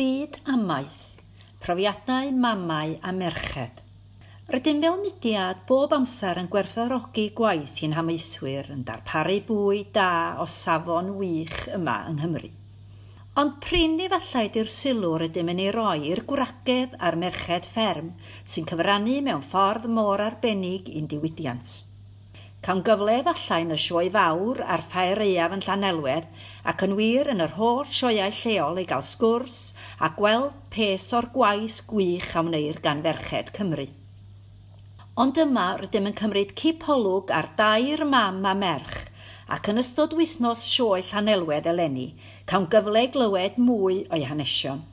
Byd amaeth, profiadau mamau a merched. Rydym fel mudiad bob amser yn gwerthorogi gwaith i'n hamaethwyr yn darparu bwy da o safon wych yma yng Nghymru. Ond prin efallai di'r sylw rydym yn ei roi i'r gwragedd a'r merched fferm sy'n cyfrannu mewn ffordd mor arbennig i'n diwydiant. Cawn gyfle efallai yn y sioe fawr a'r ffair eiaf yn Llanelwedd ac yn wir yn yr holl sioeau lleol i gael sgwrs a gweld peth o'r gwaith gwych a wneir gan ferched Cymru. Ond yma rydym yn cymryd cipolwg ar dair mam a merch ac yn ystod wythnos sioe Llanelwedd eleni cawn gyfle glywed mwy o'i hanesion.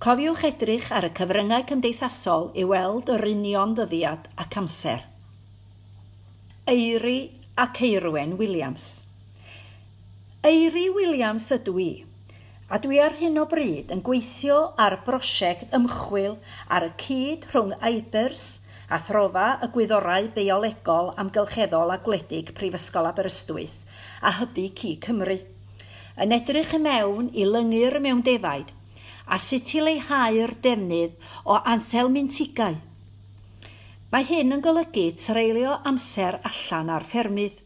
Cofiwch edrych ar y cyfryngau cymdeithasol i weld yr union ddyddiad ac amser – Eiri ac Eirwen Williams. Eiri Williams ydw i, a dwi ar hyn o bryd yn gweithio ar brosiect ymchwil ar y cyd rhwng Eibers a throfa y gwyddorau biolegol amgylcheddol a gwledig Prifysgol Aberystwyth a hybu Cu Cymru. Yn edrych y mewn i lyngu'r mewndefaid a sut i leihau'r defnydd o anthel mintigau – Mae hyn yn golygu treulio amser allan ar ffermydd,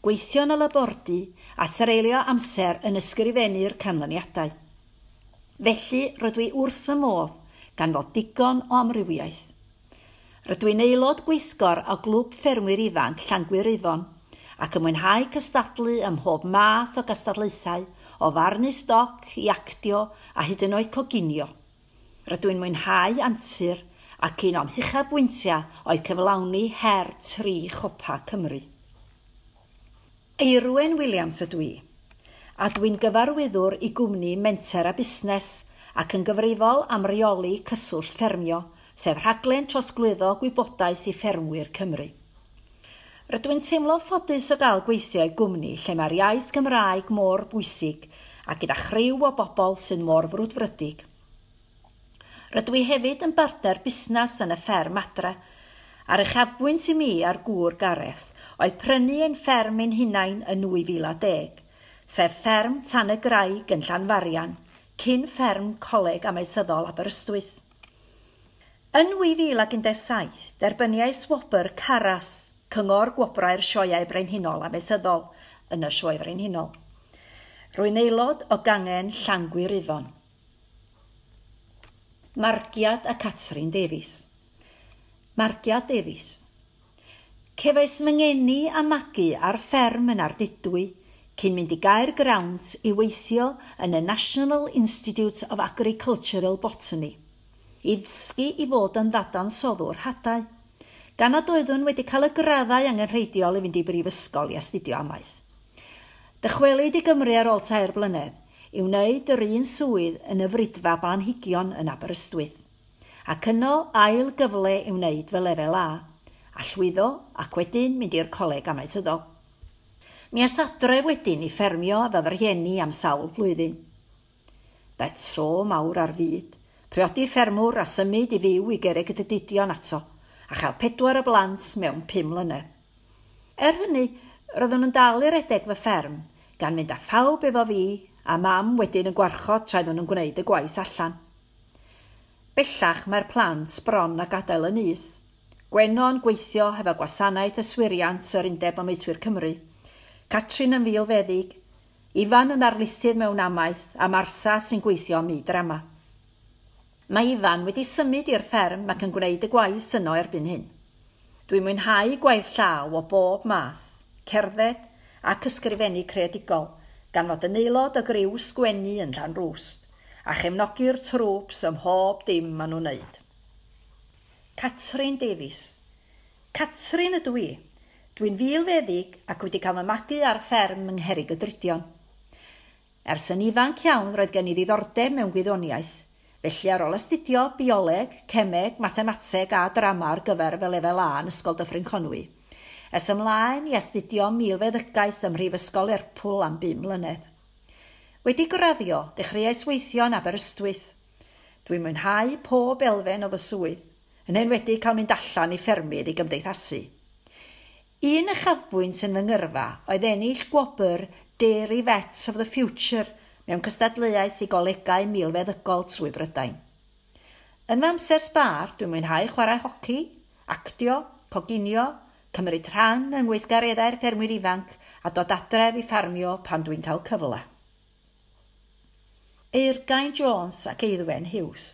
gweithio yn y labordu a threulio amser yn ysgrifennu'r canlyniadau. Felly rydw i wrth y modd gan fod digon o amrywiaeth. Rydw i'n aelod gweithgor o glwb ffermwyr ifanc Llangwyr ac yn mwynhau cystadlu ym mhob math o gystadlaethau o farnu stoc i actio a hyd yn oed coginio. Rydw i'n mwynhau antur ac un o'm hychabwyntiau oedd cyflawni her tri chopa Cymru. Eirwen Williams ydw i, a dwi'n gyfarwyddwr i gwmni menter a busnes ac yn gyfrifol am reoli cyswllt ffermio, sef rhaglen trosglwyddo gwybodaeth i ffermwyr Cymru. Rydw i'n teimlo ffodus o gael gweithio i gwmni lle mae'r iaith Gymraeg mor bwysig a gyda chryw o bobl sy'n mor frwdfrydig. Rydw i hefyd yn barter busnes yn y fferm adre. A'r uchafbwynt i mi ar gŵr Gareth oedd prynu ein fferm ein hunain yn 2010, sef fferm tan y graig yn Llanfarian, cyn fferm coleg amaethyddol Aberystwyth. Yn 2017, derbyniau swobr Caras, Cyngor Gwobrau'r Sioeau Brenhinol Amaethyddol, yn y Sioe Frenhinol. Rwy'n aelod o gangen Llangwyr Ifon. Margiad a Catherine Davies. Margiad Davies. Cefais myngeni a magu ar fferm yn Ardudwy cyn mynd i gair grounds i weithio yn y National Institute of Agricultural Botany i ddysgu i fod yn ddadansodwr hadau, gan nad oeddwn wedi cael y graddau angenrheidiol i fynd i brifysgol i astudio amaeth. Dychwelid i Gymru ar ôl tair blynedd, i wneud yr un swydd yn y frydfa blanhigion yn Aberystwyth, ac yno ail gyfle i wneud fy lefel A, a llwyddo ac wedyn mynd i'r coleg amaethyddol. Mi as adre wedyn i ffermio efo fy rhieni am sawl blwyddyn. Daeth tro mawr ar fyd, priodi ffermwr a symud i fyw i gerig y dydidion ato, a chael pedwar y blant mewn pum mlynedd. Er hynny, roeddwn yn dal i'r edeg fy fferm, gan mynd â phawb efo fi a mam wedyn yn gwarchod tra iddyn nhw'n gwneud y gwaith allan. Bellach mae'r plant bron a gadael yn nyth. Gwenon gweithio hefo gwasanaeth yswiriant yr Undeb Amaethwyr Cymru. Catrin yn fiolfeddig, Ifan yn arlithydd mewn amaeth a Martha sy'n gweithio mi drama. Mae Ifan wedi symud i'r fferm ac yn gwneud y gwaith yno erbyn hyn. Dwi'n mwynhau gwaith llaw o bob math, cerdded ac ysgrifennu creadigol – gan fod yn aelod o griw sgwennu yn Llanrwst a chefnogi'r trwps ym mhob dim maen nhw'n wneud. Catrin Davies Catrin ydw i. Dwi'n filfeddig ac wedi cael magu ar fferm yng Ngherig y Drydion. Ers yn ifanc iawn roedd gen i ddiddordeb mewn gwyddoniaeth, felly ar ôl astudio bioleg, cemeg, mathemateg a drama ar gyfer fel lefel A yn Ysgol Dyffryn Conwy, Es ymlaen i astudio milfeddygaeth ym Mhrifysgol Lerpwl am 5 mlynedd. Wedi graddio, dechreuais weithio yn Aberystwyth. Dwi'n mwynhau pob elfen o fy swydd, yn enwedig cael mynd allan i ffermydd i gymdeithasu. Un chafbwynt yn fy ngyrfa oedd ennill gwobr Dairy Vets of the Future mewn cystadleuais i golegau milfeddygol trwy Brydain. Yn fy amser sbar, dwi'n mwynhau chwarae hoci, actio, coginio, cymryd rhan yn weithgareddau'r ffermwyr ifanc a dod adref i ffarmio pan dwi'n cael cyfle. Eirgain Jones ac Eidwen Hughes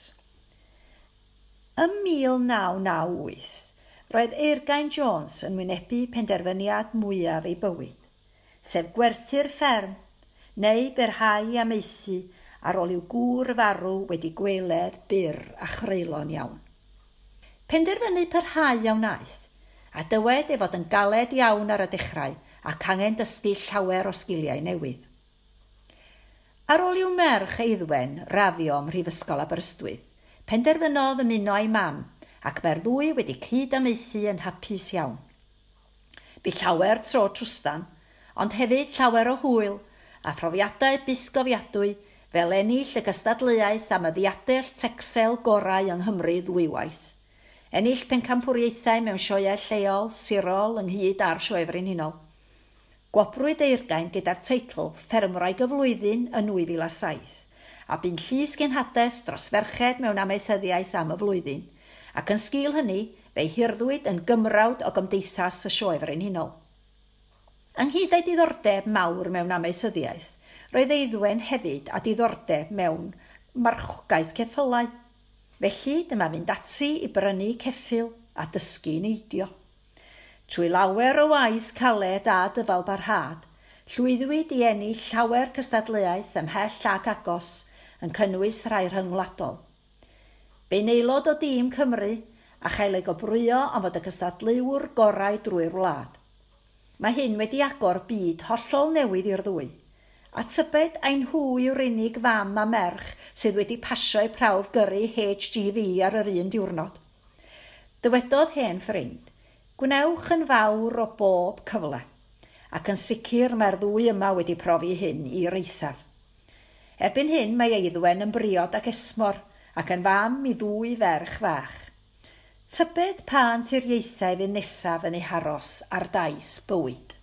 Ym 1998, roedd Eirgain Jones yn wynebu penderfyniad mwyaf ei bywyd, sef gwerthu'r fferm neu berhau amaethu ar ôl i'w gŵr farw wedi gweled byr a chreulo'n iawn. Penderfynu parhau iawn aeth a dywed ei fod yn galed iawn ar y dechrau ac angen dysgu llawer o sgiliau newydd. Ar ôl i'w merch eiddwen raddio ym Mhrifysgol Aberystwyth, penderfynodd ymuno ei mam ac mae'r ddwy wedi cyd-amaethu yn hapus iawn. Bu llawer tro trwstan, ond hefyd llawer o hwyl a phrofiadau busgofiadwy fel ennill y gystadleuaeth am y ddiadell tecsel gorau yng Nghymru ddwywaith ennill pencampwriaethau mewn sioiau lleol, sirol ynghyd a'r sioefrin unol. Gwobrwyd eirgain gyda'r teitl Ffermrau Gyflwyddyn yn 2007 a bu'n llys genhades dros ferched mewn amaethyddiaeth am y flwyddyn ac yn sgil hynny fe'i hirddwyd yn gymrawd o gymdeithas y sioefrin hunol. Ynghyd ei diddordeb mawr mewn amaethyddiaeth, roedd eiddwen hefyd a diddordeb mewn marchogaeth ceffylau Felly dyma fynd ati i brynu ceffil a dysgu neidio. Trwy lawer o waith caled a dyfal barhad, llwyddwyd i ennill llawer cystadleuaeth ymhell ag agos yn cynnwys rhai rhyngwladol. Be'n aelod o dîm Cymru a chael ei gobrwyo am fod y cystadleuwr gorau drwy'r wlad. Mae hyn wedi agor byd hollol newydd i'r ddwy – A tybed ein nhw yw'r unig fam a merch sydd wedi pasio'u prawf gyrru HGV ar yr un diwrnod. Dywedodd hen ffrind, gwnewch yn fawr o bob cyfle, ac yn sicr mae'r ddwy yma wedi profi hyn i reithaf. Erbyn hyn mae Eiddwen yn briod ac esmor ac yn fam i ddwy ferch fach. Tybed pa'n tiriaethau fydd nesaf yn ei haros ar daith bywyd.